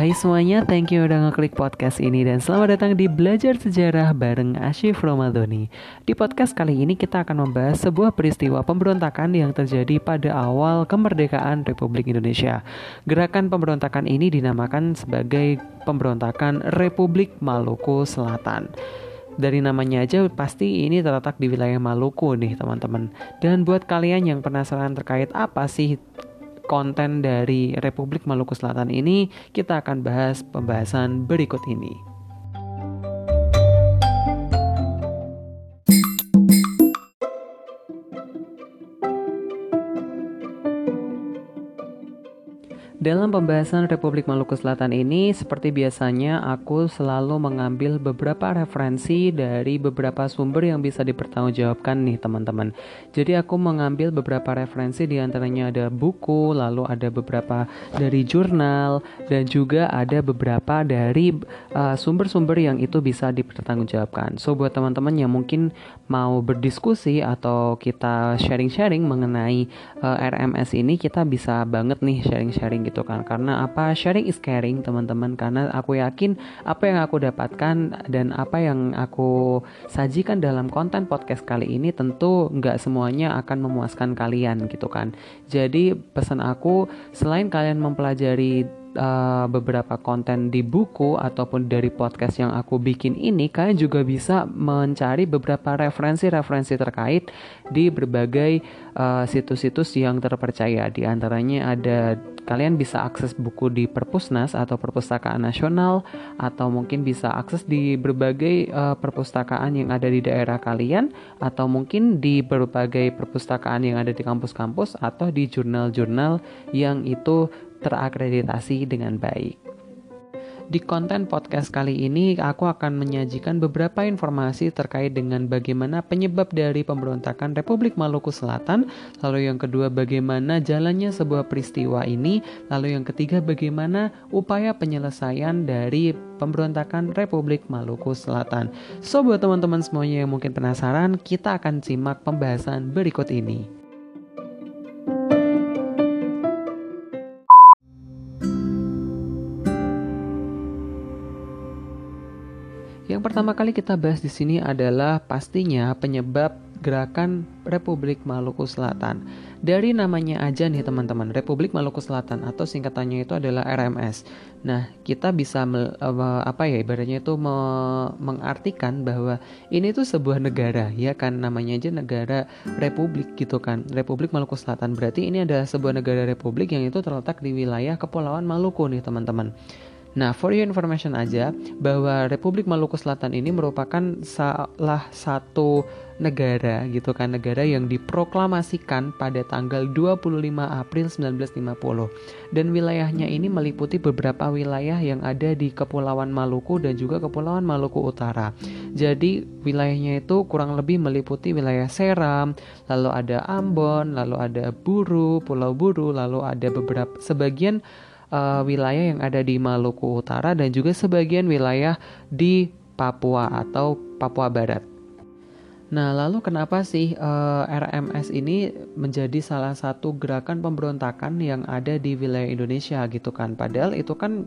Hai semuanya, thank you udah ngeklik podcast ini dan selamat datang di Belajar Sejarah bareng Ashif Romadhoni. Di podcast kali ini kita akan membahas sebuah peristiwa pemberontakan yang terjadi pada awal kemerdekaan Republik Indonesia. Gerakan pemberontakan ini dinamakan sebagai pemberontakan Republik Maluku Selatan dari namanya aja pasti ini terletak di wilayah Maluku nih teman-teman. Dan buat kalian yang penasaran terkait apa sih konten dari Republik Maluku Selatan ini, kita akan bahas pembahasan berikut ini. Dalam pembahasan Republik Maluku Selatan ini, seperti biasanya, aku selalu mengambil beberapa referensi dari beberapa sumber yang bisa dipertanggungjawabkan nih teman-teman. Jadi aku mengambil beberapa referensi di antaranya ada buku, lalu ada beberapa dari jurnal, dan juga ada beberapa dari uh, sumber-sumber uh, yang itu bisa dipertanggungjawabkan. So buat teman-teman yang mungkin mau berdiskusi atau kita sharing-sharing mengenai uh, RMS ini, kita bisa banget nih sharing-sharing gitu kan. Karena apa? Sharing is caring teman-teman. Karena aku yakin apa yang aku dapatkan dan apa yang aku sajikan dalam konten podcast kali ini tentu nggak semuanya akan memuaskan kalian gitu kan. Jadi pesan aku selain kalian mempelajari uh, beberapa konten di buku ataupun dari podcast yang aku bikin ini, kalian juga bisa mencari beberapa referensi-referensi terkait di berbagai uh, situs-situs uh, yang terpercaya. Di antaranya ada kalian bisa akses buku di Perpusnas atau Perpustakaan Nasional atau mungkin bisa akses di berbagai uh, perpustakaan yang ada di daerah kalian atau mungkin di berbagai perpustakaan yang ada di kampus-kampus atau di jurnal-jurnal yang itu terakreditasi dengan baik. Di konten podcast kali ini, aku akan menyajikan beberapa informasi terkait dengan bagaimana penyebab dari pemberontakan Republik Maluku Selatan, lalu yang kedua bagaimana jalannya sebuah peristiwa ini, lalu yang ketiga bagaimana upaya penyelesaian dari pemberontakan Republik Maluku Selatan. So buat teman-teman semuanya yang mungkin penasaran, kita akan simak pembahasan berikut ini. Pertama kali kita bahas di sini adalah pastinya penyebab gerakan Republik Maluku Selatan. Dari namanya aja nih teman-teman, Republik Maluku Selatan atau singkatannya itu adalah RMS. Nah, kita bisa me, apa ya ibaratnya itu me, mengartikan bahwa ini tuh sebuah negara ya kan namanya aja negara republik gitu kan. Republik Maluku Selatan berarti ini adalah sebuah negara republik yang itu terletak di wilayah Kepulauan Maluku nih teman-teman. Nah, for your information aja bahwa Republik Maluku Selatan ini merupakan salah satu negara gitu kan, negara yang diproklamasikan pada tanggal 25 April 1950. Dan wilayahnya ini meliputi beberapa wilayah yang ada di Kepulauan Maluku dan juga Kepulauan Maluku Utara. Jadi, wilayahnya itu kurang lebih meliputi wilayah Seram, lalu ada Ambon, lalu ada Buru, Pulau Buru, lalu ada beberapa sebagian uh, wilayah yang ada di Maluku Utara dan juga sebagian wilayah di Papua atau Papua Barat. Nah, lalu kenapa sih uh, eh, RMS ini menjadi salah satu gerakan pemberontakan yang ada di wilayah Indonesia gitu kan? Padahal itu kan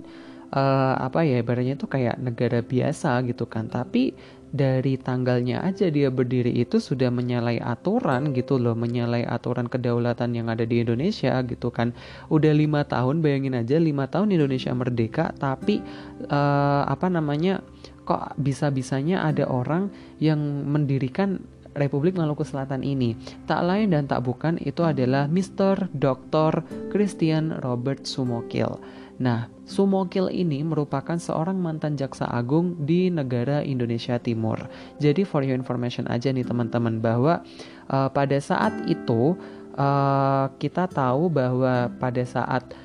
uh, apa ya ibaratnya itu kayak negara biasa gitu kan. Tapi dari tanggalnya aja dia berdiri itu sudah menyalai aturan gitu loh menyalai aturan kedaulatan yang ada di Indonesia gitu kan udah lima tahun bayangin aja lima tahun Indonesia merdeka tapi uh, apa namanya kok bisa bisanya ada orang yang mendirikan Republik Maluku Selatan ini. Tak lain dan tak bukan itu adalah Mr. Dr. Christian Robert Sumokil. Nah, Sumokil ini merupakan seorang mantan jaksa agung di negara Indonesia Timur. Jadi for your information aja nih teman-teman bahwa uh, pada saat itu uh, kita tahu bahwa pada saat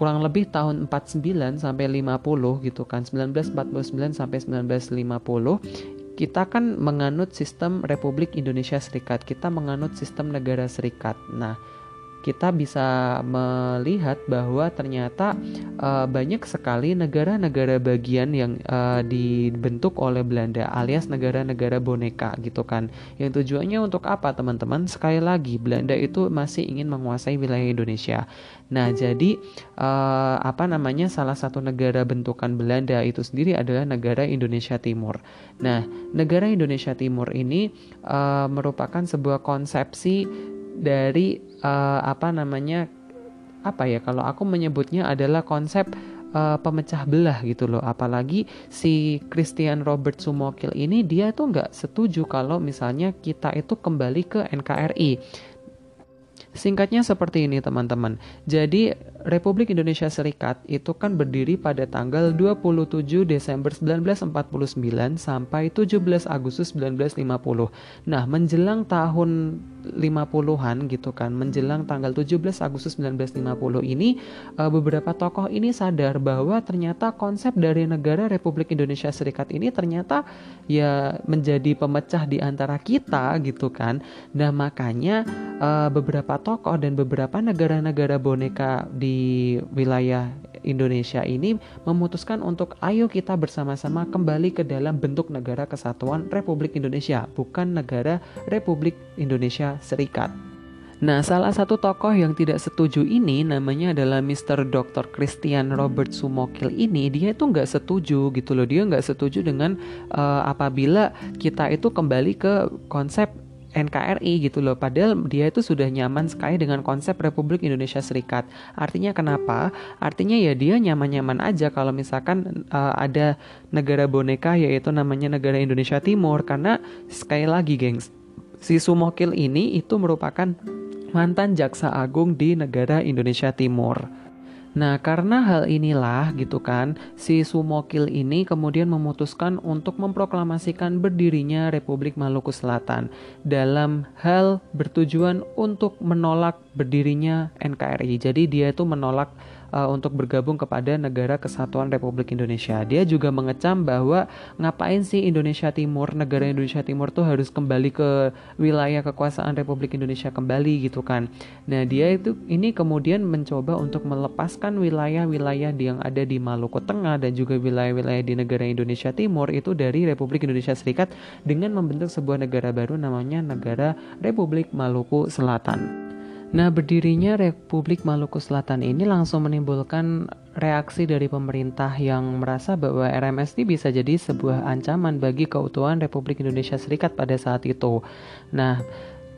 kurang lebih tahun 49 sampai 50 gitu kan 1949 sampai 1950 kita kan menganut sistem Republik Indonesia Serikat kita menganut sistem negara serikat nah kita bisa melihat bahwa ternyata uh, banyak sekali negara-negara bagian yang uh, dibentuk oleh Belanda alias negara-negara boneka gitu kan. Yang tujuannya untuk apa teman-teman? Sekali lagi Belanda itu masih ingin menguasai wilayah Indonesia. Nah, jadi uh, apa namanya salah satu negara bentukan Belanda itu sendiri adalah negara Indonesia Timur. Nah, negara Indonesia Timur ini uh, merupakan sebuah konsepsi dari uh, apa namanya apa ya kalau aku menyebutnya adalah konsep uh, pemecah belah gitu loh apalagi si Christian Robert Sumokil ini dia tuh nggak setuju kalau misalnya kita itu kembali ke NKRI Singkatnya seperti ini teman-teman. Jadi Republik Indonesia Serikat itu kan berdiri pada tanggal 27 Desember 1949 sampai 17 Agustus 1950. Nah, menjelang tahun 50-an gitu kan, menjelang tanggal 17 Agustus 1950 ini eh, beberapa tokoh ini sadar bahwa ternyata konsep dari negara Republik Indonesia Serikat ini ternyata ya menjadi pemecah di antara kita gitu kan. Nah, makanya eh, beberapa tokoh dan beberapa negara-negara boneka di wilayah Indonesia ini memutuskan untuk ayo kita bersama-sama kembali ke dalam bentuk negara kesatuan Republik Indonesia, bukan negara Republik Indonesia Serikat. Nah, salah satu tokoh yang tidak setuju ini namanya adalah Mr. Dr. Christian Robert Sumokil ini. Dia itu nggak setuju gitu loh. Dia nggak setuju dengan uh, apabila kita itu kembali ke konsep NKRI gitu loh. Padahal dia itu sudah nyaman sekali dengan konsep Republik Indonesia Serikat. Artinya kenapa? Artinya ya dia nyaman-nyaman aja kalau misalkan uh, ada negara boneka yaitu namanya negara Indonesia Timur karena sekali lagi gengs, si Sumokil ini itu merupakan mantan jaksa agung di negara Indonesia Timur. Nah, karena hal inilah gitu kan, si Sumokil ini kemudian memutuskan untuk memproklamasikan berdirinya Republik Maluku Selatan dalam hal bertujuan untuk menolak berdirinya NKRI. Jadi dia itu menolak uh, untuk bergabung kepada negara kesatuan Republik Indonesia. Dia juga mengecam bahwa ngapain sih Indonesia Timur, negara Indonesia Timur tuh harus kembali ke wilayah kekuasaan Republik Indonesia kembali gitu kan. Nah, dia itu ini kemudian mencoba untuk melepaskan wilayah-wilayah yang ada di Maluku Tengah dan juga wilayah-wilayah di negara Indonesia Timur itu dari Republik Indonesia Serikat dengan membentuk sebuah negara baru namanya Negara Republik Maluku Selatan. Nah, berdirinya Republik Maluku Selatan ini langsung menimbulkan reaksi dari pemerintah yang merasa bahwa RMS ini bisa jadi sebuah ancaman bagi keutuhan Republik Indonesia Serikat pada saat itu. Nah,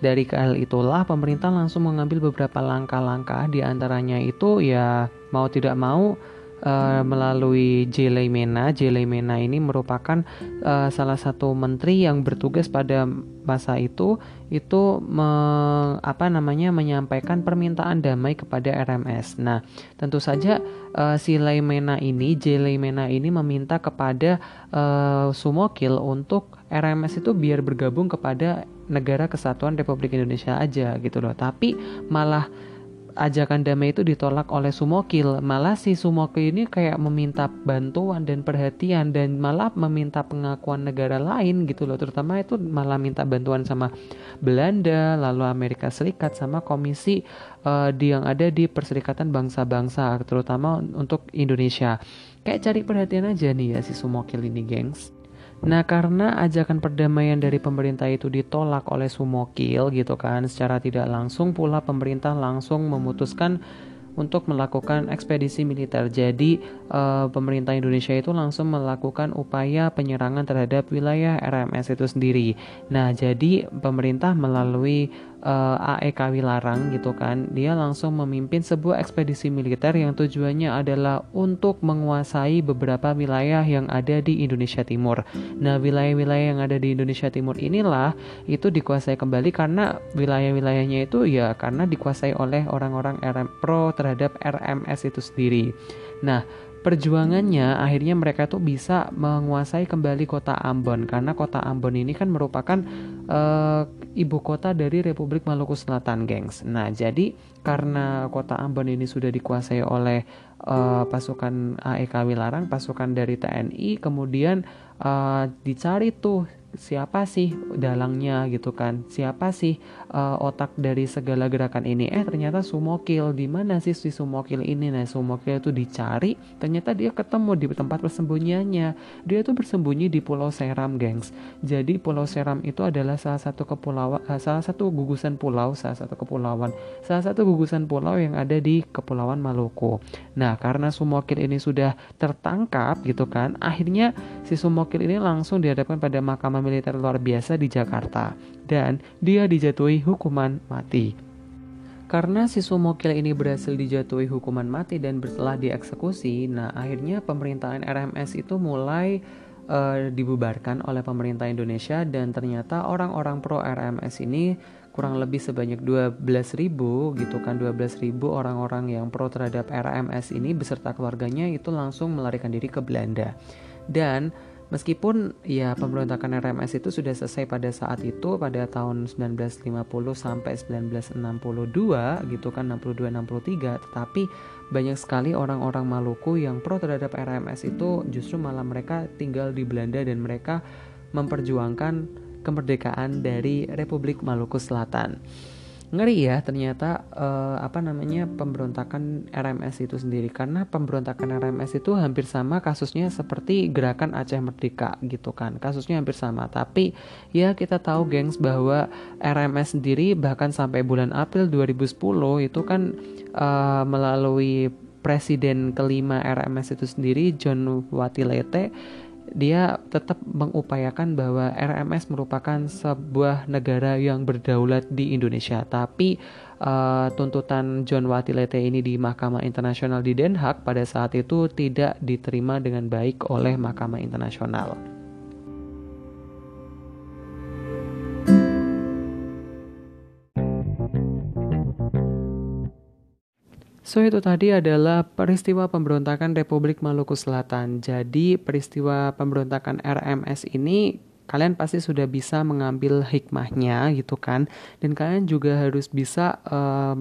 dari hal itulah pemerintah langsung mengambil beberapa langkah-langkah di antaranya itu ya mau tidak mau uh, melalui Jele Mena. Jele Mena ini merupakan uh, salah satu menteri yang bertugas pada masa itu itu me, apa namanya menyampaikan permintaan damai kepada RMS. Nah, tentu saja uh, si Leimena ini, Jele Mena ini meminta kepada uh, Sumokil untuk RMS itu biar bergabung kepada negara kesatuan Republik Indonesia aja gitu loh. Tapi malah ajakan damai itu ditolak oleh Sumokil. Malah si Sumokil ini kayak meminta bantuan dan perhatian dan malah meminta pengakuan negara lain gitu loh. Terutama itu malah minta bantuan sama Belanda, lalu Amerika Serikat sama komisi uh, di yang ada di Perserikatan Bangsa-Bangsa terutama untuk Indonesia. Kayak cari perhatian aja nih ya si Sumokil ini, gengs. Nah, karena ajakan perdamaian dari pemerintah itu ditolak oleh Sumokil gitu kan, secara tidak langsung pula pemerintah langsung memutuskan untuk melakukan ekspedisi militer. Jadi, uh, pemerintah Indonesia itu langsung melakukan upaya penyerangan terhadap wilayah RMS itu sendiri. Nah, jadi pemerintah melalui uh, eh, AEK Wilarang gitu kan, dia langsung memimpin sebuah ekspedisi militer yang tujuannya adalah untuk menguasai beberapa wilayah yang ada di Indonesia Timur. Nah, wilayah-wilayah yang ada di Indonesia Timur inilah itu dikuasai kembali karena wilayah-wilayahnya itu ya karena dikuasai oleh orang-orang RM pro terhadap RMS itu sendiri. Nah, perjuangannya akhirnya mereka tuh bisa menguasai kembali kota Ambon karena kota Ambon ini kan merupakan uh, ibu kota dari Republik Maluku Selatan, gengs. Nah, jadi karena kota Ambon ini sudah dikuasai oleh uh, pasukan AEK Wilarang, pasukan dari TNI, kemudian uh, dicari tuh siapa sih dalangnya gitu kan siapa sih uh, otak dari segala gerakan ini. Eh ternyata Sumokil di mana sih si Sumokil ini? Nah Sumokil itu dicari ternyata dia ketemu di tempat persembunyiannya. Dia tuh bersembunyi di Pulau Seram gengs. Jadi Pulau Seram itu adalah salah satu kepulauan uh, salah satu gugusan pulau salah satu kepulauan salah satu gugusan pulau yang ada di Kepulauan Maluku. Nah karena Sumokil ini sudah tertangkap gitu kan akhirnya si Sumokil ini langsung dihadapkan pada mahkamah militer luar biasa di Jakarta dan dia dijatuhi hukuman mati. Karena si Sumokil ini berhasil dijatuhi hukuman mati dan setelah dieksekusi, nah akhirnya pemerintahan RMS itu mulai uh, dibubarkan oleh pemerintah Indonesia dan ternyata orang-orang pro RMS ini kurang lebih sebanyak 12.000 gitu kan 12.000 orang-orang yang pro terhadap RMS ini beserta keluarganya itu langsung melarikan diri ke Belanda. Dan Meskipun ya pemberontakan RMS itu sudah selesai pada saat itu pada tahun 1950 sampai 1962 gitu kan 62 63 tetapi banyak sekali orang-orang Maluku yang pro terhadap RMS itu justru malah mereka tinggal di Belanda dan mereka memperjuangkan kemerdekaan dari Republik Maluku Selatan ngeri ya ternyata uh, apa namanya pemberontakan RMS itu sendiri. Karena pemberontakan RMS itu hampir sama kasusnya seperti gerakan Aceh Merdeka gitu kan. Kasusnya hampir sama. Tapi ya kita tahu gengs bahwa RMS sendiri bahkan sampai bulan April 2010 itu kan uh, melalui presiden kelima RMS itu sendiri John Watilete dia tetap mengupayakan bahwa RMS merupakan sebuah negara yang berdaulat di Indonesia. Tapi uh, tuntutan John Watilete ini di Mahkamah Internasional di Den Haag pada saat itu tidak diterima dengan baik oleh Mahkamah Internasional. So itu tadi adalah peristiwa pemberontakan Republik Maluku Selatan. Jadi peristiwa pemberontakan RMS ini kalian pasti sudah bisa mengambil hikmahnya gitu kan. Dan kalian juga harus bisa uh,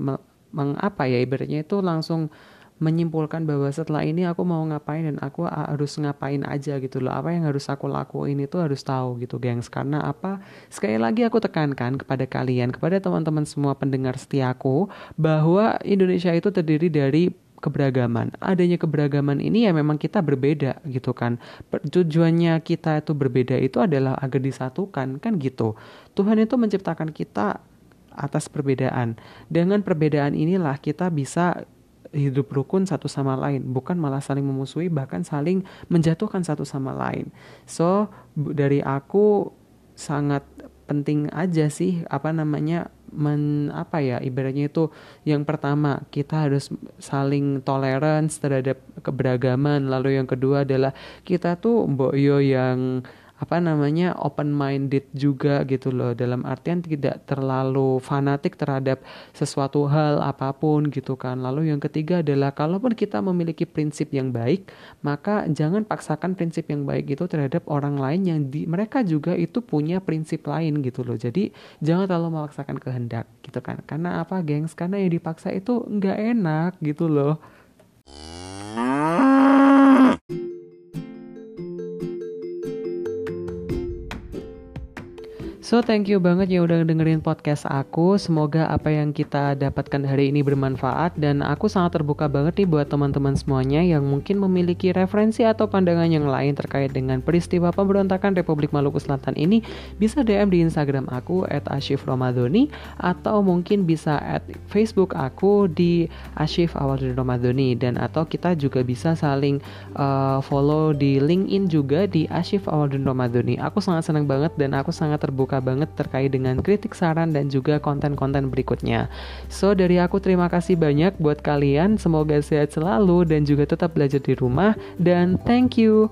mengapa ya ibaratnya itu langsung menyimpulkan bahwa setelah ini aku mau ngapain dan aku harus ngapain aja gitu loh apa yang harus aku lakuin itu harus tahu gitu gengs karena apa sekali lagi aku tekankan kepada kalian kepada teman-teman semua pendengar setiaku bahwa Indonesia itu terdiri dari keberagaman. Adanya keberagaman ini ya memang kita berbeda gitu kan. Tujuannya kita itu berbeda itu adalah agar disatukan kan gitu. Tuhan itu menciptakan kita atas perbedaan. Dengan perbedaan inilah kita bisa hidup rukun satu sama lain, bukan malah saling memusuhi bahkan saling menjatuhkan satu sama lain. So dari aku sangat penting aja sih apa namanya men apa ya ibaratnya itu yang pertama kita harus saling tolerance terhadap keberagaman lalu yang kedua adalah kita tuh mbok yo yang apa namanya open minded juga gitu loh. Dalam artian tidak terlalu fanatik terhadap sesuatu hal apa pun gitu kan. Lalu yang ketiga adalah kalaupun kita memiliki prinsip yang baik maka jangan paksakan prinsip yang baik itu terhadap orang lain yang di mereka juga itu punya prinsip lain gitu loh. Jadi jangan terlalu memaksakan kehendak gitu kan. Karena apa gengs? Karena yang dipaksa itu nggak enak gitu loh So thank you banget ya udah dengerin podcast aku. Semoga apa yang kita dapatkan hari ini bermanfaat dan aku sangat terbuka banget nih buat teman-teman semuanya yang mungkin memiliki referensi atau pandangan yang lain terkait dengan peristiwa pemberontakan Republik Maluku Selatan ini bisa DM di Instagram aku @ashifromadoni atau mungkin bisa at Facebook aku di Ashif Romadoni dan atau kita juga bisa saling uh, follow di LinkedIn juga di Ashif Romadoni. Aku sangat senang banget dan aku sangat terbuka suka banget terkait dengan kritik saran dan juga konten-konten berikutnya. So dari aku terima kasih banyak buat kalian. Semoga sehat selalu dan juga tetap belajar di rumah dan thank you.